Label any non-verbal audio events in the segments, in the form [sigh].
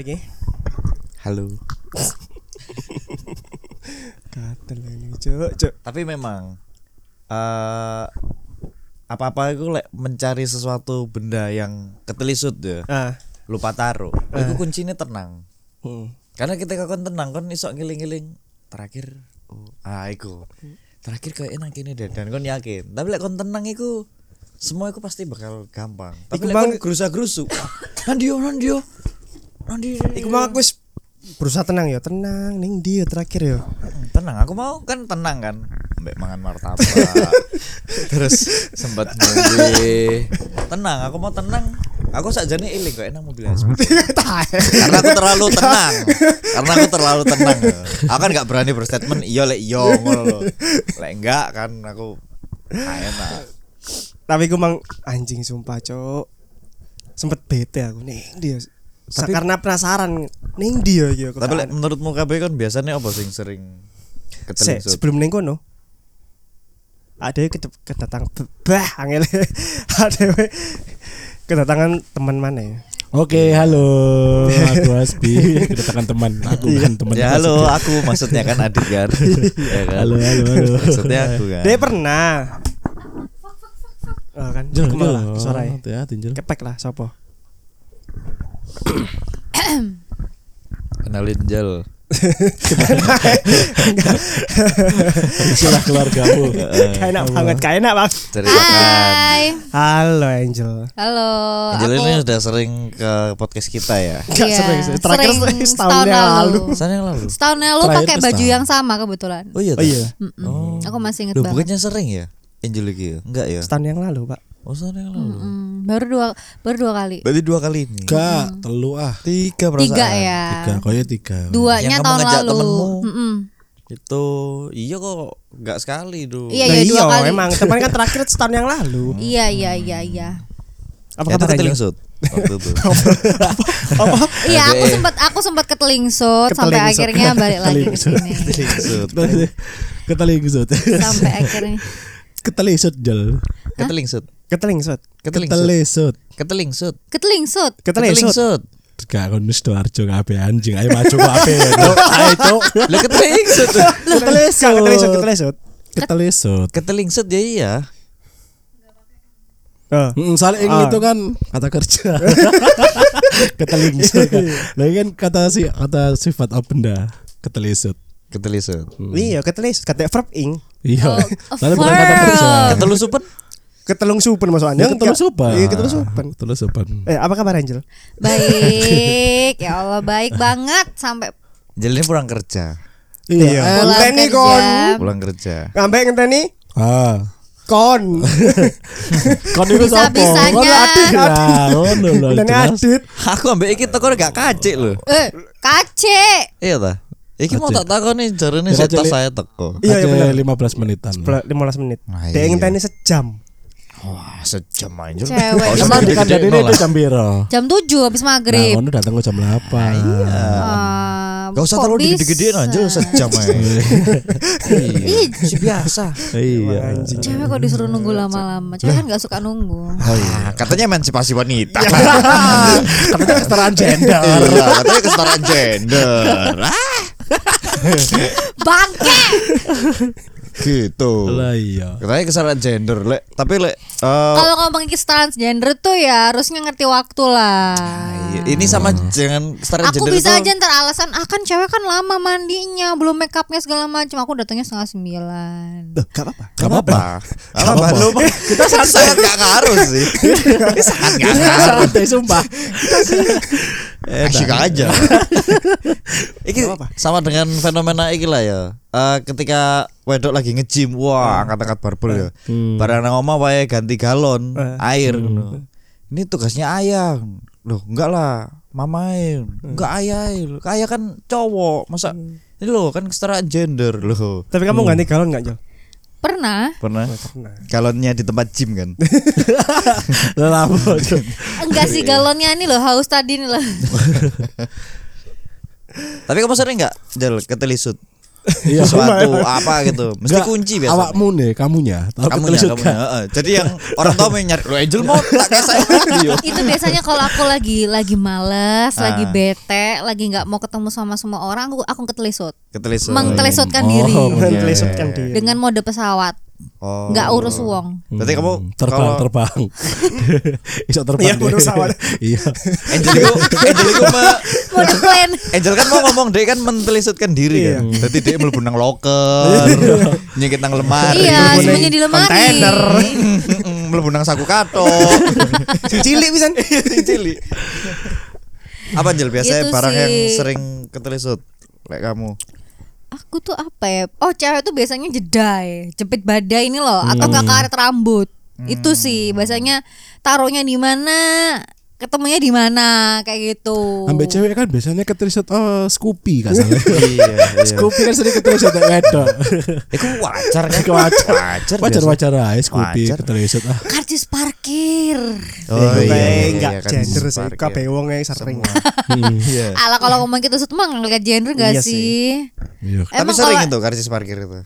iki? Halo. [laughs] Gatel ini, Cuk, Cuk. Tapi memang eh apa-apa itu lek mencari sesuatu benda yang ketelisut ya, Ah. lupa taruh. Itu kuncinya tenang. Hmm. Karena ketika kon tenang kon iso ngiling-ngiling terakhir oh, ah iku. Terakhir kayak enak ini deh dan kon yakin. Tapi lek kon tenang iku semua itu pasti bakal gampang. Tapi lek kon gerusa-gerusu. [laughs] Nandio nandio. Iku mau aku berusaha tenang ya, tenang ning dia terakhir ya. tenang aku mau kan tenang kan mbak mangan martabak. [laughs] Terus? Sempat ngombe tenang aku mau tenang. Aku sakjane iling kok enak mobil [laughs] karena aku terlalu tenang. [laughs] Karena aku terlalu tenang. Aku kan nggak berani berstatement iya lek iya ngono lho. Lek enggak kan aku enak. Tapi aku mang anjing sumpah, Cuk. Sempet bete aku ning dia. Tapi- karena penasaran ning dia ya. tapi lek menurutmu KB kan biasanya apa sing sering Se, sebelum ning kono. Ada kedatang bah angel. [laughs] Ada yang kedatangan teman mana ya Oke, halo. Aku [laughs] Asbi, kedatangan teman. Aku kan teman. ya halo aku maksudnya kan Adit kan. [laughs] Ya kan? Halo, halo, halo. maksudnya aku kan. Dia pernah. Oh, kan Jel, suara ya. Kepek lah sopo kenalin Jel Istilah keluargamu. kayak enak banget kayak enak bang ceritakan Hai. halo Angel Halo. Angel aku ini sudah sering ke podcast kita ya Gak Iya, sering sih. Terakhir sering setahun setahun yang lalu. Sana yang lalu setahun yang lalu pakai baju setahun. yang sama kebetulan. oh iya oh iya. Oh. Aku masih inget banget. bukannya sering ya Angel lagi ya enggak ya setahun yang lalu pak oh sana yang lalu Mm, baru dua baru dua kali. berarti dua kali ini Gak, telu ah. tiga perasaan Tiga ya. Tiga, koyo tiga. Duanya Yang kamu tahun lalu. temenmu. Mm-mm. itu iya kok enggak sekali tuh Iya, Nah, iya, dua kali. emang teman kan [laughs] terakhir setahun yang lalu Iya iya iya iya. apa Ya, waktu itu [laughs] Iya aku sempat aku sempat ketelingsut sampai akhirnya balik lagi ke sini. ketelingsut Ketelingsut. Sampai akhirnya Ketelingsut, Jel. ketelingsut ketelingsut ketelingsut Ketelingsut. ketelingsut ketelingsut. ketelingsut Gak kon wis Sidoarjo kabeh anjing. Ayo maju kabeh. Cuk. [laughs] Ayo, Cuk. lo ketelingsut ketelingsut ketelingsut ketelingsut Ketelingsut. ketelingsut ya iya oh. Mm, soalnya yang Ah. itu kan kata kerja. [laughs] Ketelingsut. kan. Lagi kan kata si kata sifat apa benda. Ketelingsut. ketelingsut iya ketelingsut kata verb ing Iya. Oh, Soalnya bukan kata verb. Ketelusupan ketelungsupan maksudnya Ya ketelusupan. iya ketelusupan Ketelusupan. eh apa kabar Angel Baik, ya Allah baik banget sampai Angel ini pulang kerja Iya. eh, pulang Ngenteni kerja. kon. pulang kerja Ngambek ngenteni Ah. kon. [laughs] Kon itu sapa? Kon adit. Ngono lho. Ngenteni adit. aku ambek iki teko gak kacik lho eh kace. iya ta iki mau tak takoni jarene setas Kacik. saya teko Iya, iya, Aja bener. 15 menitan. 15 menit. Nah, Dia iya. ngenteni sejam. Wah sejam aja Cewek. Kok Emang segede-gede kan jadi nol ini lah. jam piro? Jam 7 habis Nah, maghrib. ngono datang ke jam 8. Ah, Gak usah terlalu digede-gedein aja sejam aja [laughs] Iya si biasa Iya. Cewek kok disuruh nunggu lama-lama. Cewek kan gak suka nunggu. Oh iya Katanya emansipasi wanita [laughs] Katanya kesetaraan gender. Iya katanya kesetaraan gender Ah Bangke. Gitu. Lah iya. Katanya kesetaraan gender lek. Tapi lek eh, Kalau ngomongin transgender tuh ya harusnya ngerti waktu lah. iya, Ini sama jangan kesetaraan Aku gender bisa itu- aja ntar alasan ah kan cewek kan lama mandinya belum make upnya segala macam aku datangnya setengah sembilan. Loh, gak apa-apa. Gak apa-apa. Gak apa-apa. Lu [laughs] Kita sangat gak ngaruh sih. Ini sangat gak ngaruh. Santai sumpah. Asyik aja. [laughs] Iki sama dengan fenomena iki lah ya. Eh, Ketika wedok lagi nge-gym Wah angkat-angkat barbel ya. Barang nang omah wae ganti galon Eh. Air ngono. Ini tugasnya ayah. Loh enggak lah Mamain Enggak ayah. Ayah kan cowok Masa Ini loh kan kesetaraan gender loh. Tapi kamu ganti galon enggak, Jol? Pernah. Pernah? Pernah. Galonnya di tempat gym kan? [laughs] Enggak sih galonnya ini loh haus tadi nih loh. [laughs] Tapi kamu sering nggak Jel ketelisut Iya. [laughs] sesuatu apa gitu. Mesti Nggak, kunci biasa. Awakmu nih, kamunya. Tahu Kamunya, kamunya. heeh. Jadi yang orang tua mau nyari, lo Angel mau tak saya [laughs] itu biasanya kalau aku lagi lagi males, Ah. lagi bete, lagi nggak mau ketemu sama semua orang, aku aku ketelisut. Ketelisut. Mengtelisutkan Oh, diri iya. Mentelisutkan diri. dengan mode pesawat. Oh. nggak urus uang. Berarti kamu Hmm, terbang kalau terbang. [laughs] Iso terbang. Iya, urus awal. [laughs] Iya. Angel itu Angel itu. Angel kan mau ngomong dia kan mentelisutkan diri Iya. kan. Jadi dia mlebu nang loker, [laughs] nyekit nang lemari. Iya, nang di lemari. kontainer. mlebu nang saku kato. Sing cilik pisan. Cilik. Apa Angel biasanya Itu barang yang sering ketelisut kayak kamu? Aku tuh apa ya? Oh, cewek tuh biasanya jedai, jepit badai ini loh, atau nggak karet rambut. Itu sih biasanya taruhnya di mana, ketemunya di mana kayak gitu. Ambek cewek kan biasanya ketelisut oh Scoopy kan salah. iya, Scoopy kan sering ketelisut tak wedok. [laughs] Itu wajar kan? Iku wajar. Wajar. Wajar wajar aja Scoopy Wajar. ketelisut ah. Karcis parkir. Oh Iku iya, iya, enggak iya, gender sih. Kabeh wong sering. Hmm. [laughs] Iya. Ala kalau ngomong gitu semua ngeliat gender gak Iya sih? Iya. Tapi Emang sering itu karcis parkir itu.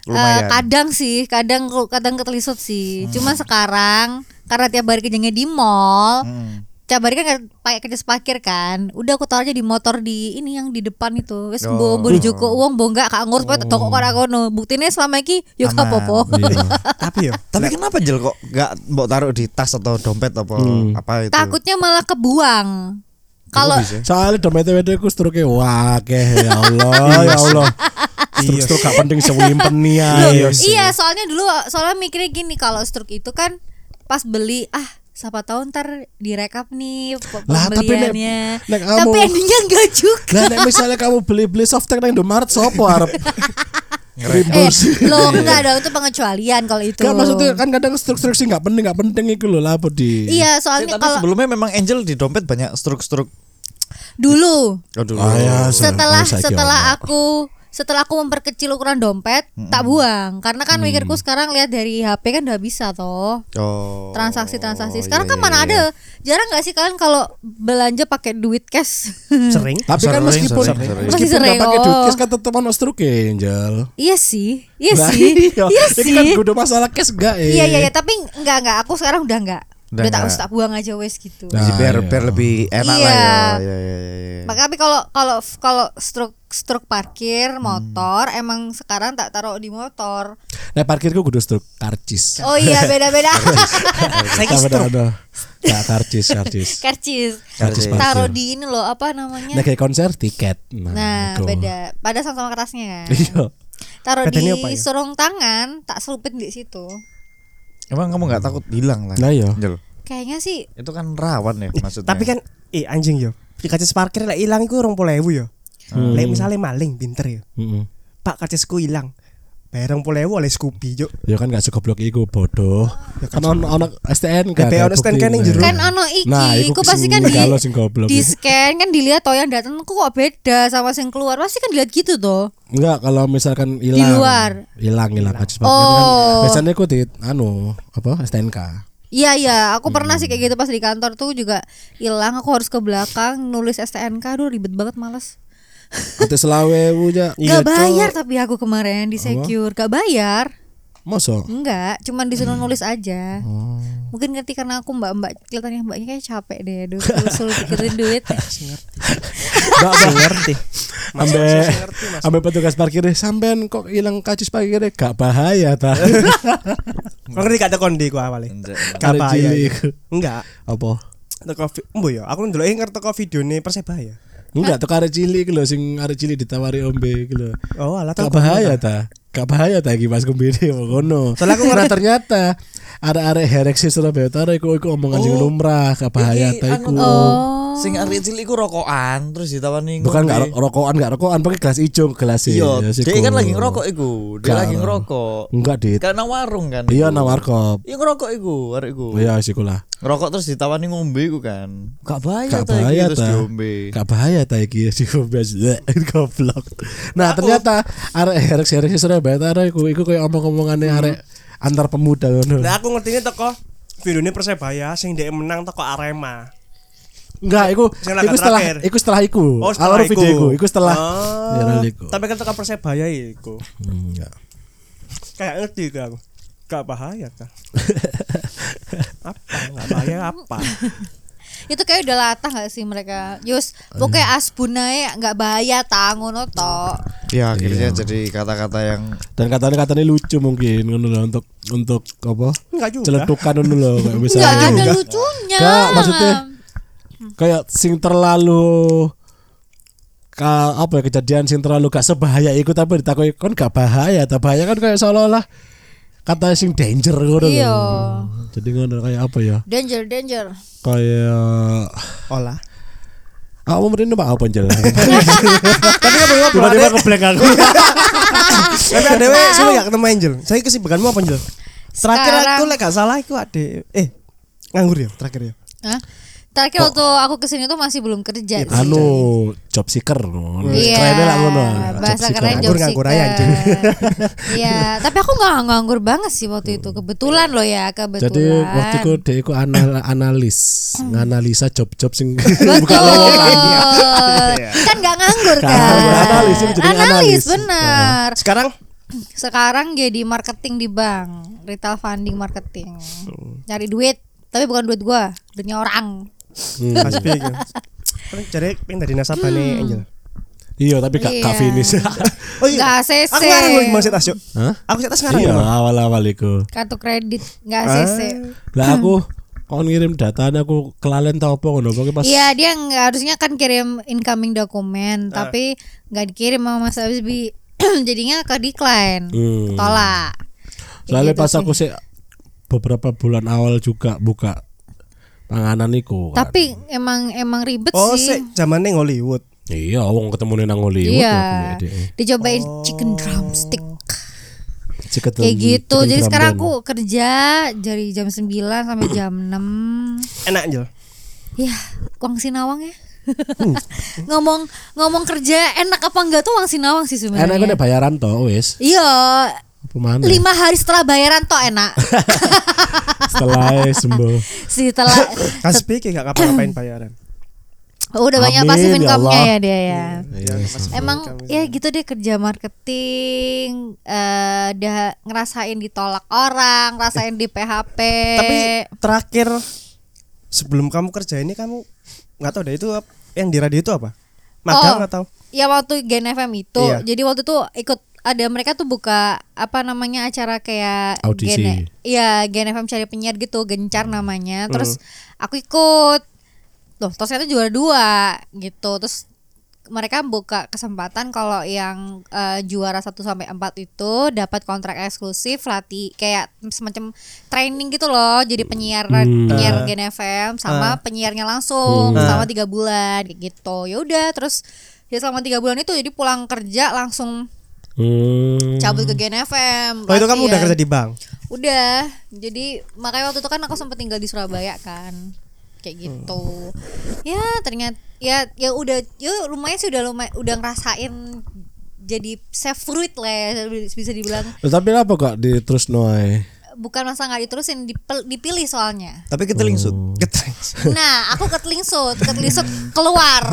Eh, Lumayan. kadang sih, kadang kadang ketelisut sih. Cuma sekarang karena tiap hari kerjanya di mall, Hmm. Tiap hari kan pakai kerja parkir kan. Udah aku taruh aja di motor di ini yang di depan itu. Wis Oh. mbo mbo dijuko uang mbo enggak kak ngurus pokoke toko kok kono. Buktine selama iki yo gak Aman. apa-apa. Iya. [laughs] Tapi yo, Tapi kenapa Jel kok nggak mau taruh di tas atau dompet apa Hmm. apa itu? Takutnya malah kebuang. Kalau? Soalnya dompet wedok iku stroke wah keh ya Allah [laughs] ya Allah. Iya Struk gak penting sewimpen ya. iya soalnya dulu soalnya mikirnya gini kalau stroke itu kan pas beli ah siapa tahu ntar direkap nih Lah, tapi nek- nek tapi kamu- endingnya enggak juga. Lah nek misalnya kamu beli-beli softtek nang Indomaret sopo arep [laughs] Eh, lo enggak dong itu pengecualian kalau itu. Kan maksudnya kan kadang struk-struk sih nggak penting nggak penting itu loh lah di. Iya, soalnya tapi kalau sebelumnya memang Angel di dompet banyak struk-struk. dulu Oh dulu. Ah, ya, se- setelah oh, setelah aku setelah aku memperkecil ukuran dompet tak buang karena kan mikirku sekarang lihat dari HP kan udah bisa toh Oh. transaksi-transaksi sekarang iya, kan iya, mana iya. ada jarang nggak sih kalian kalau belanja pakai duit cash [laughs] sering. Tapi kan Sering, meskipun sering, sering. meskipun Masih nggak sering, pakai oh. duit cash kan tetep ono struk Angel. iya sih iya Lah, sih [laughs] iya. iya Ini sih kan kudu masalah cash enggak ya. iya iya iya tapi enggak enggak aku sekarang udah enggak Udah udah tak usah tak buang aja wes gitu Nah, Jadi biar iya. biar lebih enak Iya. lah ya. Iya iya iya. iya. Maka tapi kalau kalau kalau struk struk parkir Hmm. motor emang sekarang tak taruh di motor. Nah parkirku kudu struk karcis. Oh iya [laughs] beda-beda. Saya ada. Nah, karcis karcis. Karcis. Karcis Taruh di ini loh apa namanya? Nah kayak konser tiket. Nah, itu. beda. Pada sama-sama kertasnya kan. Iya. Taruh di apa ya? surung tangan, tak selupin di situ. Emang kamu nggak takut hilang lah? Nah iya. Kayaknya sih Itu kan rawan ya maksudnya. Tapi kan eh anjing yo. Karcis parkir lah hilang iku 20.000 yo. Hmm. Lek misalnya maling pinter yo. Mm-mm. Pak karcisku hilang. Bayar 20.000 oleh Scoopy yo. Ya kan gak segoblok iku bodoh. Kan ono ono STN kan. Tapi ono STNK ning jero. kan ono iki, Nah, iku pasti kan di kalau sing goblok. di scan kan dilihat toh yang datang kok kok beda sama yang keluar. Pasti kan dilihat gitu toh. Enggak, kalau misalkan hilang. luar. Hilang, hilang parkir Oh. kan. Biasanya aku di anu, apa? STNK. Iya iya, aku pernah Hmm. sih kayak gitu pas di kantor tuh juga hilang. Aku harus ke belakang nulis STNK, aduh ribet banget males. Ate selawe aja. Iya, gak bayar Cok. tapi aku kemarin di secure, gak bayar. Masa? Enggak, cuman disuruh Hmm. nulis aja. Oh. Mungkin ngerti karena aku mbak-mbak kelihatannya mbaknya kayak capek deh, aduh suruh pikirin duit. [laughs] Enggak, enggak. ngerti. Ambe ambe petugas parkirnya sampean kok hilang karcis parkirnya gak bahaya ta. Kok [laughs] ngerti gak tekon di ku awalnya. Gak bahaya. cilik. Enggak. Apa? Teko Embo yo, aku ndelok ngerti teko videone Persebaya. Enggak, tuh arek cilik lho sing arek cilik ditawari ombe iku lho. Oh, alah Gak bahaya ta? Gak bahaya ta iki Mas Kumbini ngono. Soalnya aku Nah, ternyata arek-arek Hereksi Surabaya Utara iku iku omongan sing lumrah, gak bahaya ta anu iku. Oh. Sing arek cilik iku rokokan terus ditawani Bukan ngombe. gak rokokan, gak rokokan pakai gelas hijau gelas Iya, Ya, dia kan lagi ngerokok iku. Dia lagi ngerokok. Enggak, Dit. Nang warung kan. Iya, nang warkop. Iya ngerokok iku, arek iku. Iya, siku lah. Ngerokok terus ditawani ngombe iku kan. Gak bahaya Gak ta iki, bahaya terus ta. diombe. Gak bahaya ta iki [laughs] biasa [laughs] goblok. Nah, ternyata arek Hereksi Hereksi Surabaya Utara iku iku koyo omong-omongannya arek antar pemuda ngono. Nah, aku ngerti ini teko videone Persebaya sing dia menang teko Arema. Enggak, iku iku setelah terakhir. iku setelah iku. Oh, setelah Alur video iku. iku, setelah Oh. viral iku. Tapi kan tekan persebaya iku. Enggak. Kayak ngerti aku. Gak bahaya kan. [laughs] apa? Gak bahaya apa? [laughs] Itu kayak udah latah gak sih mereka? Yus, pokoknya asbun ae nggak bahaya ta ngono to. Ya akhirnya jadi kata-kata yang Dan katanya katanya lucu mungkin ngono untuk untuk apa? Enggak juga. Celetukan ngono lho kayak Nggak [laughs] misalnya. ada lucunya. Enggak, maksudnya kayak sing terlalu ka, apa ya kejadian sing terlalu gak sebahaya iku tapi ditakoi kon gak bahaya, tak bahaya kan kayak seolah-olah kata sing danger ngono lho. Iya. Jadi ngono kayak apa ya? Danger, danger. Kayak Olah. Aku mau apa apa Jel? [laughs] Tapi apa apa? Tiba-tiba keblek aku. Tapi ada we sini gak ketemu Angel. Saya kesibukanmu apa Angel? Terakhir aku lek gak salah iku ade eh nganggur ya terakhir ya. Hah? Terakhir waktu aku ke sini tuh masih belum kerja sih. anu job seeker. Iya, Kerennya lah ngono. bahasa keren job seeker. [laughs] Iya, tapi aku nggak nganggur banget sih waktu itu. Kebetulan loh ya, kebetulan. Jadi waktu itu dia itu anal analis, nganalisa job-job sing [laughs] Betul. kan nggak nganggur kan. nganggur, analis, analis, analis. benar. Sekarang Sekarang jadi marketing di bank, retail funding marketing. Nyari duit, tapi bukan duit gua, duitnya orang. Hmm. Mas B gitu. Kan Jadi pengen nasabah nih Angel. Iya, tapi gak gak Iya. finish. [laughs] Oh iya. ACC. Aku ngarang lho Setas yuk. Hah? Aku Setas ngarang Iya, ya. awal-awal iku. Kartu kredit nggak Ah. ACC. Lah aku kon ngirim datanya aku kelalen tau apa ngono pokoknya pas Iya dia nggak harusnya kan kirim incoming dokumen tapi nggak dikirim sama Mas Abisbi [clears throat] jadinya ke decline Hmm. tolak Soalnya gitu pas sih. aku sih beberapa bulan awal juga buka panganan iku. kan. tapi emang emang ribet Oh, sih sik zamane Hollywood. Iya, wong ketemu nang Hollywood. iya ya, dicobain chicken drumstick Chicken kayak gitu chicken jadi sekarang aku kerja dari jam 9 sampai jam [coughs] 6 Enak Angel. ya uang sinawang ya [laughs] ngomong ngomong kerja enak apa enggak tuh uang sinawang sih Enak aku sebenarnya nek bayaran toh wis. iya Apa mana? lima hari setelah bayaran toh enak [laughs] Setelah sembuh. setelah [laughs] Kas B kayak gak kapan-kapan bayaran. Oh, udah banyak Amin, pasif ya income-nya ya dia ya. Iya, Emang ya gitu deh kerja marketing, eh udah ngerasain ditolak orang, ngerasain di PHP. Tapi terakhir sebelum kamu kerja ini kamu nggak tahu deh itu yang di radio itu apa? Magang Oh. atau? ya waktu Gen FM itu, Iya. jadi waktu itu ikut ada mereka tuh buka apa namanya acara kayak Audisi. Gen Iya, Gen FM cari penyiar gitu, gencar namanya. Terus aku ikut. Loh, terus ternyata juara dua gitu. Terus mereka buka kesempatan kalau yang eh, juara 1 sampai 4 itu dapat kontrak eksklusif latih kayak semacam training gitu loh jadi penyiar Hmm. penyiar Ah. Gen FM sama penyiarnya langsung Hmm. selama tiga bulan gitu ya udah terus ya selama tiga bulan itu jadi pulang kerja langsung Hmm. cabut ke Gen FM Oh itu kamu udah kerja di bank? Udah. Jadi makanya waktu itu kan aku sempat tinggal di Surabaya kan. Kayak gitu. Ya, ternyata ya ya udah ya lumayan sih udah lumayan udah ngerasain jadi safe fruit lah ya, bisa dibilang Tapi apa kok di terus noai? bukan masa nggak diterusin dipel- dipilih soalnya tapi ketelingsut. Ketelingsut. nah aku ketelingsut ketelingsut keluar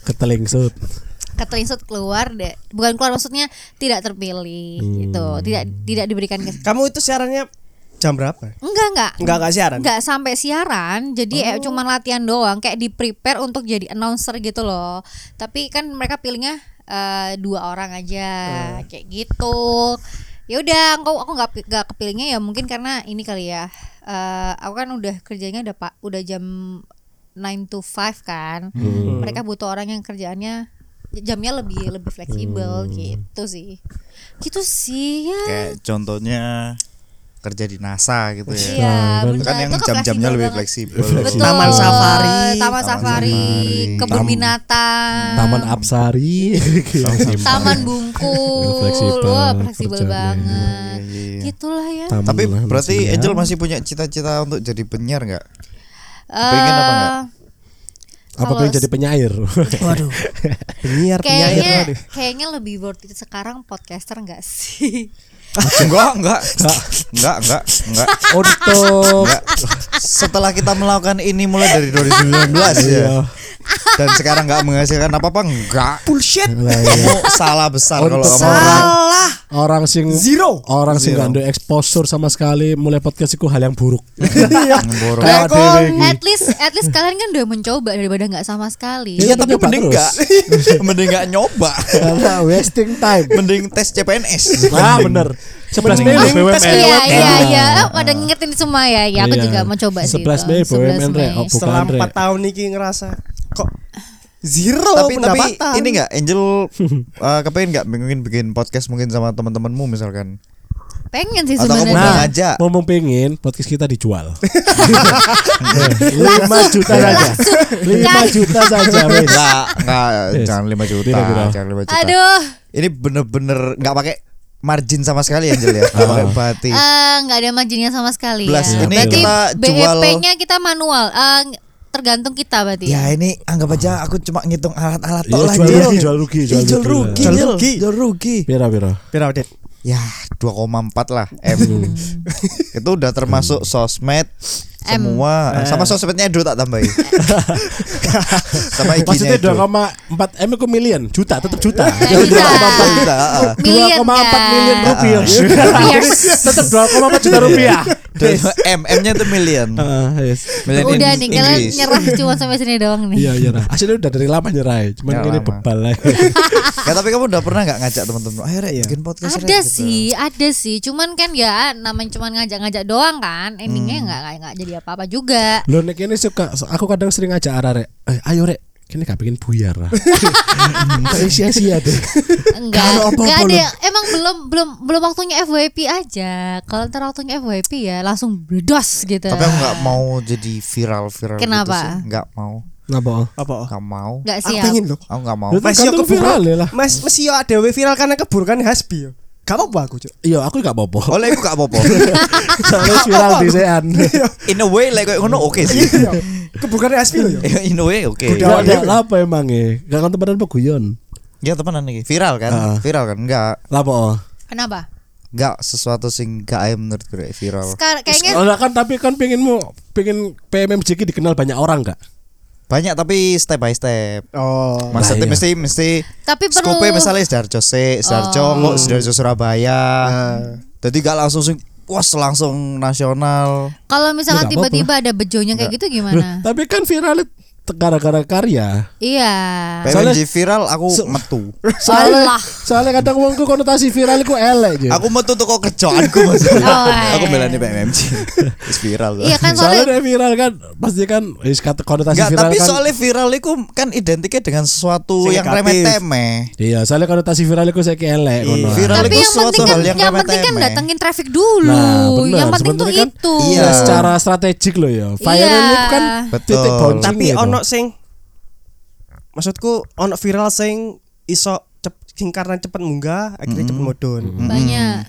Ketelingsut. Ketelingsut keluar deh bukan keluar maksudnya tidak terpilih gitu. Tidak tidak diberikan ke Kamu itu siarannya jam berapa? enggak enggak. Enggak enggak siaran. nggak sampai siaran. Jadi eh, cuman latihan doang kayak di prepare untuk jadi announcer gitu loh. Tapi kan mereka pilihnya eh, dua orang aja kayak gitu. Ya udah aku aku nggak nggak kepilihnya ya mungkin karena ini kali ya. Eh, aku kan udah kerjanya udah pak udah jam 9 to 5 kan. Mereka butuh orang yang kerjaannya jamnya lebih lebih fleksibel gitu sih gitu sih ya Kayak contohnya kerja di NASA gitu ya. Iya, kan- kan yang jam-jamnya lebih fleksibel. Betul. Taman safari. Taman Taman safari, safari. kebun Tam- binatang, Taman Apsari. Taman Bungkul, Fleksibel wah fleksibel banget. Iya, iya. Gitulah ya. Taman Tapi berarti. Angel masih punya cita-cita untuk jadi penyiar nggak? Eh, pengen apa nggak? Apa kalau pengen jadi penyair? [laughs] Waduh. Penyiar penyair Kayaknya waduh. kayaknya lebih worth it sekarang podcaster [laughs] enggak sih? enggak, enggak. Enggak, enggak, enggak. Untuk Enggak. [laughs] setelah kita melakukan ini mulai dari 2019 ya Iya. Dan sekarang nggak menghasilkan apa-apa enggak Bullshit. Lah, iya. [laughs] kamu salah besar kalau Salah. orang sing Zero. orang sing gak ada exposure sama sekali mulai podcast itu hal yang buruk. Borok. [laughs] Kayak. At least at least kalian kan udah mencoba daripada nggak sama sekali. Iya tapi mending enggak [laughs] mending enggak nyoba Karena wasting time. mending tes CPNS Ah bener 11 Mei BUMN. Iya iya kan. iya. Oh, pada ngingetin semua ya. Ya aku Iya. juga mau coba sih. 11 Mei. BUMN, 11 Rek. Oh, Setelah Rek. 4 tahun iki ngerasa kok zero tapi tapi ini enggak Angel uh, [laughs] kepengen enggak mungkin bikin podcast mungkin sama teman-temanmu misalkan Pengen sih sebenarnya. Nah, aja. ngomong pengen podcast kita dijual. [laughs] 5 juta saja. 5 juta saja enggak Yes. jangan 5 juta jangan 5 juta Aduh. ini bener-bener nggak pakai margin sama sekali Angel ya nggak pakai batik Eh, nggak ada marginnya sama sekali Belas. ya. Ini berarti kita jual- BEP-nya kita manual. Eh, tergantung kita berarti. Ya ini anggap aja aku cuma ngitung alat-alat Iya, tok lah jual rugi, jual rugi, jual Ih, jual rugi. rugi, Jual rugi. jual rugi. Pira pira. Pira Dit? Ya 2,4 lah M. [laughs] Itu udah termasuk sosmed. Semua Eh. sama sosmednya Edo tak tambahin. [laughs] sama Maksudnya IG-nya Edo. 2,4 M itu million, juta tetap juta. Jadi bisa. 2,4 Juta, ah. [laughs] Million 2,4 kan. million rupiah. Rupiah. Tetap 2,4 juta rupiah. [laughs] Dan M M-nya itu million. Ah, yes. Million Udah nih kalian nyerah cuma sampai sini doang nih. Iya iya. Aslinya udah dari lama nyerah, cuman Ya, ini bebal lagi. Ya tapi kamu udah pernah nggak ngajak teman-teman? Ayo Rek, Iya. bikin podcast Rek," Ada gitu. sih, ada sih. Cuman kan ya namanya cuman ngajak-ngajak doang kan. Hmm. Endingnya nggak nggak nggak jadi apa-apa juga. Lo nek ini suka aku kadang sering ngajak arah rek. Eh, ayo rek, kini gak pengen buyar lah. [laughs] Sia-sia deh. Enggak, enggak ada. loh. Emang belum belum belum waktunya FYP aja. Kalau ntar waktunya FYP ya langsung bledos gitu. Tapi aku nggak mau jadi viral-viral Kenapa? gitu sih. Nggak mau. Ngapa? Apa? Nggak mau. Aku siap. pengen loh. Aku nggak mau. Mas yo keburu. viral ya lah. Mas mesti yo ada viral karena keburukan Hasbi yo. Gak apa-apa aku, Cuk. Iya, aku gak apa-apa. Oleh aku [laughs] gak apa-apa. Soalnya viral di sean. In a way like kayak ngono oke sih. Iya. Keburukan Hasbi loh yo. [laughs] In a way oke. Gak ada apa emang ya? Gak kan temenan apa guyon? Ya temenan nih. Viral kan? Ah. Viral kan? Enggak. Lapo? Kenapa? Enggak sesuatu sing gak ae menurut gue viral. Sekarang kayaknya kan tapi kan pengenmu pengen PMMJK dikenal banyak orang gak? Banyak tapi step by step. Oh. Maksudnya iya. mesti mesti tapi perlu Skope misalnya Sidoarjo sih, Sidoarjo Oh. kok Sidoarjo Surabaya. Jadi gak langsung sing was langsung nasional. kalau misalkan Ya, tiba-tiba ada bejonya kayak gitu gimana? Tapi kan viral itu gara-gara karya. iya. PMJ viral aku So- metu. [laughs] Soalnya, soalnya kadang wongku konotasi viral itu elek aja. Aku metu tuh kok kerjaanku maksudnya. Oh, iya. aku belani PMMJ. Wis viral. Iya kan soalnya soalnya dia viral kan pasti kan wis kata konotasi Enggak, viral tapi kan. soalnya viral itu kan identiknya dengan sesuatu yang negatif. remeh temeh. Iya, soalnya konotasi viral itu saya elek Iya. Viral tapi yang penting kan yang yang penting kan remeh-temeh. datengin traffic dulu. Nah, bener. yang penting tuh kan- itu. Iya. Ya, secara strategik loh ya. Viral Iya. itu kan Betul. titik Tapi gitu. Ono sing maksudku ono viral sing iso cep, sing karena cepet munggah akhirnya cepet mudun. Banyak.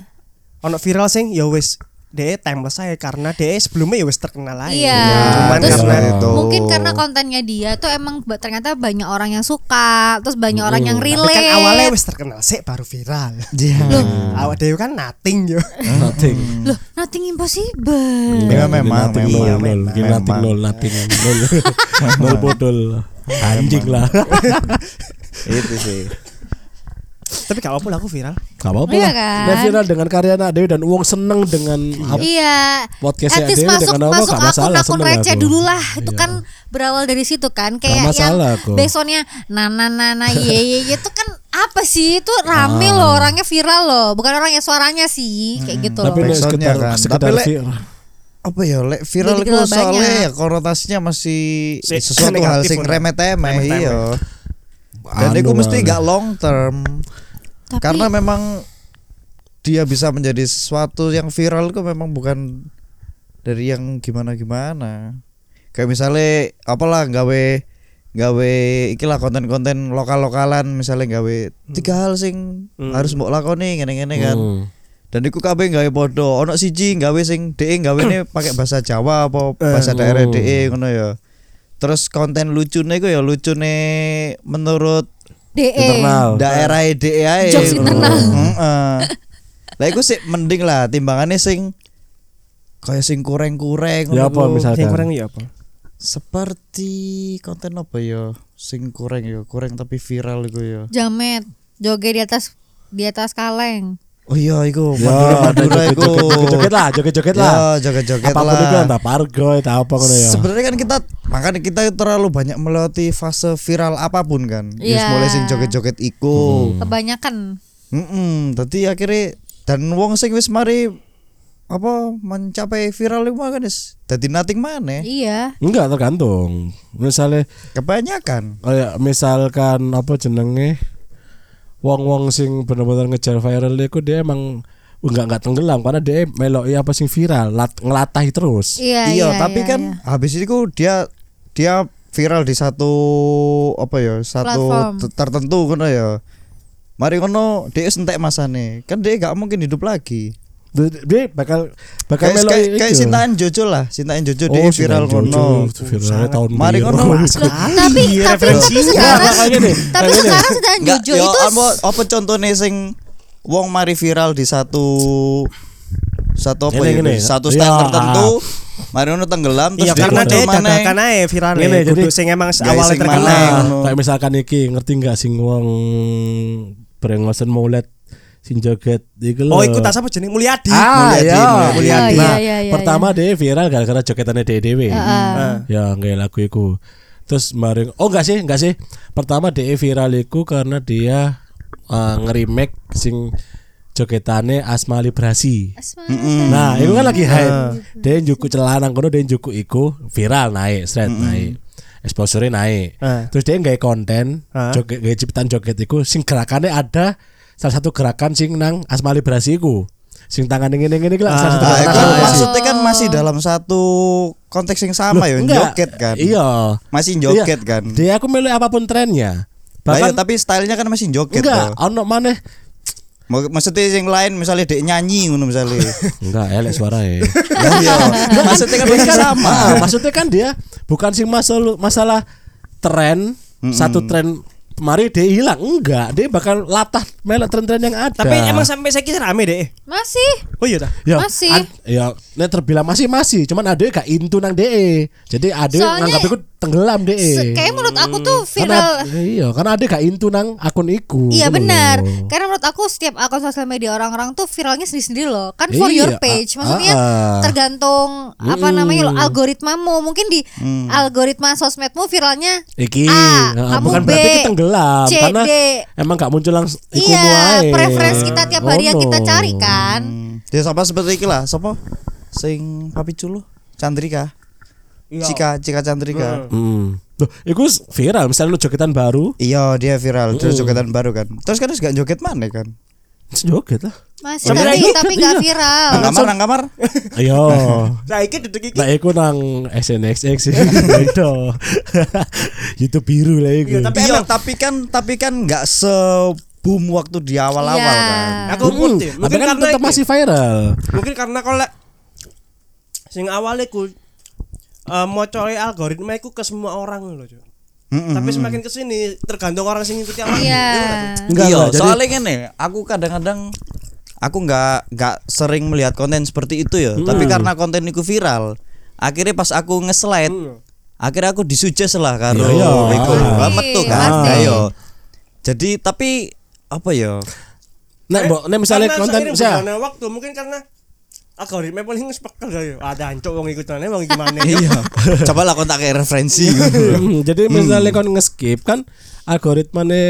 Ono viral sing ya wis DE timeless saya karena DE sebelumnya ya wis terkenal aja. Iya. Cuman Terus karena itu. Mungkin karena kontennya dia tuh emang ternyata banyak orang yang suka, terus banyak orang yang tapi relate. kan awalnya wis terkenal sih baru viral. Iya. [laughs] Awak dewe kan nothing yo. [laughs] nothing. Loh, nothing impossible. Iya, memang, nothing memang, nol, nol, memang. Nothing nol, nothing nol, nol [laughs] bodol. Anjing lah. Itu sih. Tapi gak apa-apa lah aku viral. Gak apa-apa Iya lah. kan? Dia viral dengan karya anak Dewi dan uang seneng dengan Iya. Podcastnya At least Dewi masuk dengan apa, masuk gak masalah, akun-akun seneng receh dulu lah. Itu Iya. kan berawal dari situ kan. Kayak masalah yang aku. besoknya nana nana ye ye ye itu kan apa sih? Itu rame Ah. loh, orangnya viral loh. Bukan orangnya suaranya sih, kayak gitu Tapi loh. sekedar, kan. sekedar Tapi, viral. apa ya lek viral itu soalnya ya konotasinya masih Si- sesuatu [laughs] hal sing remeh temeh Remeh-temeh. iya dan Anu itu mesti lah. gak long term Tapi karena memang dia bisa menjadi sesuatu yang viral itu memang bukan dari yang gimana gimana kayak misalnya apalah gawe gawe ikilah konten-konten lokal-lokalan misalnya gawe tiga hal sing Hmm. harus mbok lakoni ngene-ngene kan Hmm. dan iku kabeh gawe podo ono siji gawe sing DE gawe ne pakai bahasa Jawa apa bahasa Eh. daerah Oh. DE ngono ya terus konten lucune iku ya lucune menurut DE. Internal. daerah DE ae Jokes internal. Heeh. lah iku sih mending lah timbangannya sing kayak sing kureng-kureng Ya ngono apa misalkan? Sing kurang ya apa? Seperti konten apa ya? Sing kureng ya, kureng tapi viral iku ya. Jamet, joget di atas di atas kaleng. Oh iya iku, Ya, ada Madura iku. joget-joget lah, joget-joget lah. Ya, joget-joget Apa pun itu lah. entah pargo, entah apa ngono ya. Sebenarnya kan kita makanya kita terlalu banyak melewati fase viral apa pun kan. Wis Iya. mulai sing joget-joget iku. Kebanyakan. Heeh, dadi akhirnya dan wong sing wis mari apa mencapai viral iku kan wis dadi nothing maneh. Iya. Enggak tergantung. Misalnya Kebanyakan. kayak misalkan apa jenenge wong-wong sing bener-bener ngejar viral iku dia emang enggak enggak tenggelam karena dia meloki apa sing viral, lat, ngelatahi terus. Iya, iya, iya, tapi iya, kan iya. habis itu dia dia viral di satu apa ya, satu Platform. tertentu ngono ya. Mari ngono dia entek masane. Kan dia gak mungkin hidup lagi. Dia, bakal bakal Kayak meloki kayak, kayak itu. Sintaan Jojo lah, Sintaan Jojo Oh, dia viral Sintaan Jojo, ngono. Viralnya tahun Mari ngono. Tapi tapi sekarang tapi sekarang sedang Enggak, Jojo itu apa, apa contohnya sing wong mari viral di satu satu apa Gini, ya? gini. Satu stand Ya. tertentu. Mari ngono tenggelam terus Iya karena dia dadakan ae viral Ngene, ya. Kudu jadi- sing emang awalnya terkenal. Nah, ngono. kayak misalkan iki ngerti nggak sing wong brengosen maulet sing joget iku lho. Oh, ikut tas apa jeneng Mulyadi. Ah, Mulyadi, iya. Mulyadi. Mulyadi. Nah, Iya, iya, iya, pertama dia viral gara-gara jogetannya Dede Dewi. Ah. Ya, nggak lagu iku. Terus bareng oh enggak sih, enggak sih. Pertama dia viral iku karena dia uh, nge-remake sing jogetane Asma Librasi. Nah, itu kan lagi hype. Dia njuku celana kono dia njuku iku viral naik, straight naik. Exposure naik. Ah. Terus dia nggak konten, Ah. joget nggak ciptaan joget iku sing gerakannya ada salah satu gerakan sing nang Asma Librasi iku. Sing tangan ngene ngene iki lah salah satu Nah, gerakan Librasi. maksudnya kan masih dalam satu konteks yang sama ya, joget kan. Iya. Masih joget Iya. kan. Dia aku milih apa pun trennya. Iya, Bahkan tapi stylenya kan masih joget enggak, ono maneh Mau- Maksudnya yang lain misalnya dek nyanyi ngono misalnya. [laughs] enggak elek suara ya. Iya. Maksudnya kan masih sama. Ah, maksudnya kan dia bukan sing masalah masalah tren satu tren mari dia hilang enggak dia bakal latah melok tren-tren yang ada Tapi emang sampai saya kira rame deh. masih Oh iya dah. ya, masih. ad- ya nek terbilang masih masih cuman ada gak intu nang DE jadi ada Soalnya- nganggap iku tenggelam DE Se- kayak menurut aku tuh karena, viral iya karena ada gak intu nang akun iku Iya benar. loh. Karena menurut aku setiap akun sosial media orang-orang tuh viralnya sendiri-sendiri loh. Kan for Iya, your page. Maksudnya ah, ah. tergantung apa Mm. namanya lo algoritmamu. Mungkin di Hmm. algoritma sosmedmu viralnya Iki A, nah, kamu bukan B, berarti kita tenggelam C, karena D. emang gak muncul langsung iku Iya, preferensi kita tiap hari yang kita cari kan. Hmm. Dia sama seperti iki lah, sapa? Sing papi culu, Chandrika. Iya. Cika, Cika Chandrika. Hmm. Loh, itu viral misalnya lu jogetan baru, Iya, dia viral terus jogetan baru kan. Terus kan harus gak joget mana kan? joget lah. Masih tapi lagi? tapi nggak viral. Nang kamar, nang kamar. [laughs] Ayo. Saiki duduk iki. Lah iku nang SNXX sih. Itu. Itu biru lah iku. Iya, tapi Iya, emang- tapi kan tapi kan nggak se boom waktu di awal-awal Iya. kan. Aku Hmm, ngerti. tapi Mungkin kan karena tetap masih viral. Mungkin karena kalau sing awalnya ku eh mau coy algoritma iku ke semua orang loh, Cuk. Mm-mm. Tapi semakin ke sini tergantung orang sing ngikuti awal. Iya. Enggak iya, jadi- soalnya gini, aku kadang-kadang aku nggak nggak sering melihat konten seperti itu ya. Tapi karena konten itu viral, akhirnya pas aku nge-slide, Hmm. akhirnya aku disujes lah karo Iya, iya. iku. Wah, metu kan. pasti. Ayo. Jadi tapi apa ya? Nek mbok nek misalnya konten berjalannya waktu mungkin karena algoritma paling spekel ya. Ada ancok wong ikutannya wong gimana Iya. [laughs] Coba lah kontak kayak referensi. [laughs] Hmm, Jadi misalnya kon nge-skip kan algoritmane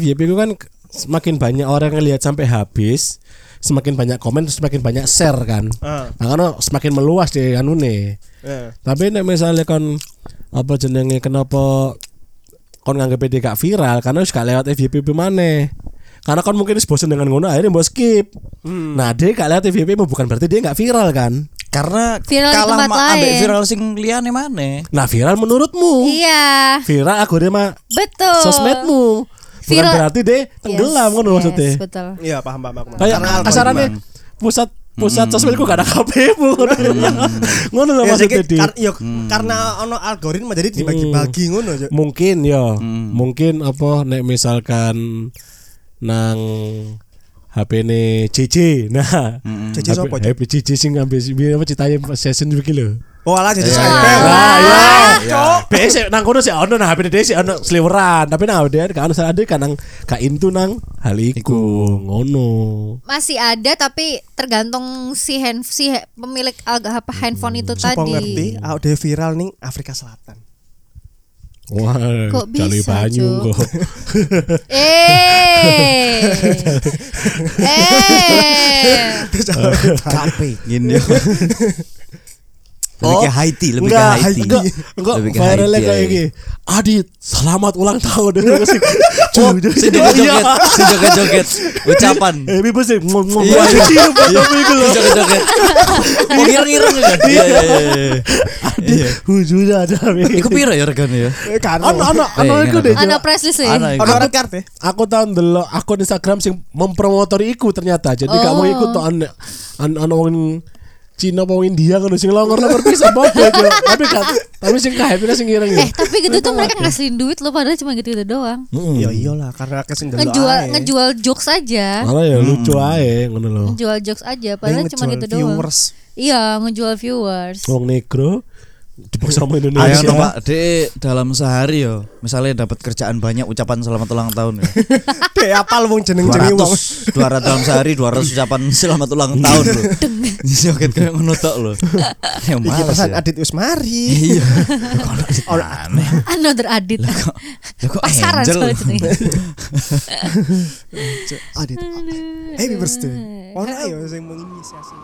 FYP itu kan semakin banyak orang yang lihat sampai habis, semakin banyak komen semakin banyak share kan. Ah. Nah, karena semakin meluas di anu nih. Ya. Tapi nek misalnya kon apa jenenge kenapa kon nganggep dia gak viral karena wis gak lewat FYP mana karena kon mungkin bosen dengan ngono akhirnya mau skip. Nah dia gak lewat FYP bukan berarti dia gak viral kan? Karena Viral kalah ma ambek viral sing liyane mana? nah viral menurutmu? Iya, viral algoritma betul. sosmedmu. Bukan Viral- berarti dia tenggelam Yes, ngono yes, maksudnya Betul. Iya, paham paham aku. kayak Karena kasarannya pusat pusat sosmedku gak ada KPmu ngono. [laughs] Ngono loh Ya, maksudnya sedikit di. kar- iya, karena ono algoritma jadi dibagi-bagi ngono Cuk. mungkin ya. Mungkin apa nek misalkan nang HP ne JJ. Nah, sopo, Cok? HP JJ sing ngambil apa ceritanya session iki lho. Oh alah jadi Iya. sempel. Iya. Cok. BS nang kono sih ono nah HP dhewe sih ono sliweran, tapi nang dia kan ono salah kan nang gak intu nang hal iku ngono. Masih ada tapi tergantung si hand si pemilik agak apa handphone itu Sopo tadi. ngerti, ah udah viral nih Afrika Selatan. Wah, Kok bisa, banyu Cuk? kok. [laughs] Eh. [laughs] eh. Kape gini. [laughs] Lebih ke Haiti, lebih ke Enggak, Haiti. enggak, enggak Lebih ke viralnya Haiti, kayak ya. gini. Adit, selamat ulang tahun. [laughs] Musik. Oh, si joget-joget, si joget-joget. Ucapan. [laughs] Eh, ini musik ngomong Iya. ngomong cium fotomu iku lho. Si joget-joget. Oh, [laughs] ireng-ireng kan? Iya, iya, iya. Iya. Wujudnya ada. Iku piro ya regane ya? Eh kan. Ono ono Eh, iku deh. Ana press list Ana ya. card ya. Aku tahu ndelok akun Instagram sing mempromotori iku ternyata. Jadi Oh. ikut tuh an an an wong Cina wong India kan sing longor-longor bisa bodoh Cuk. Tapi gak tapi sing kahyapnya sing ireng ya. Eh tapi gitu tuh mereka ngasihin duit lo padahal cuma gitu-gitu doang. Ya iyalah karena delok Ngejual ngejual jokes aja. Malah ya lucu ae ngono lho. Ngejual jokes aja padahal cuma gitu doang. viewers. Iya, ngejual viewers. Wong negro dipaksa sama Ayo Indonesia. dong Pak, de dalam sehari yo, misalnya dapat kerjaan banyak ucapan selamat ulang tahun ya. [laughs] Dek apal wong jeneng-jenenge wong. 200 200 dalam sehari 200 ucapan selamat ulang tahun loh. Joget kayak ngono tok. Yang Iki males pesan ya. Adit Usmari. Iya. [laughs] Another Adit. Lah kok Pasaran soalnya. [laughs] Adit. Happy birthday. Ono ya sing menginisiasi.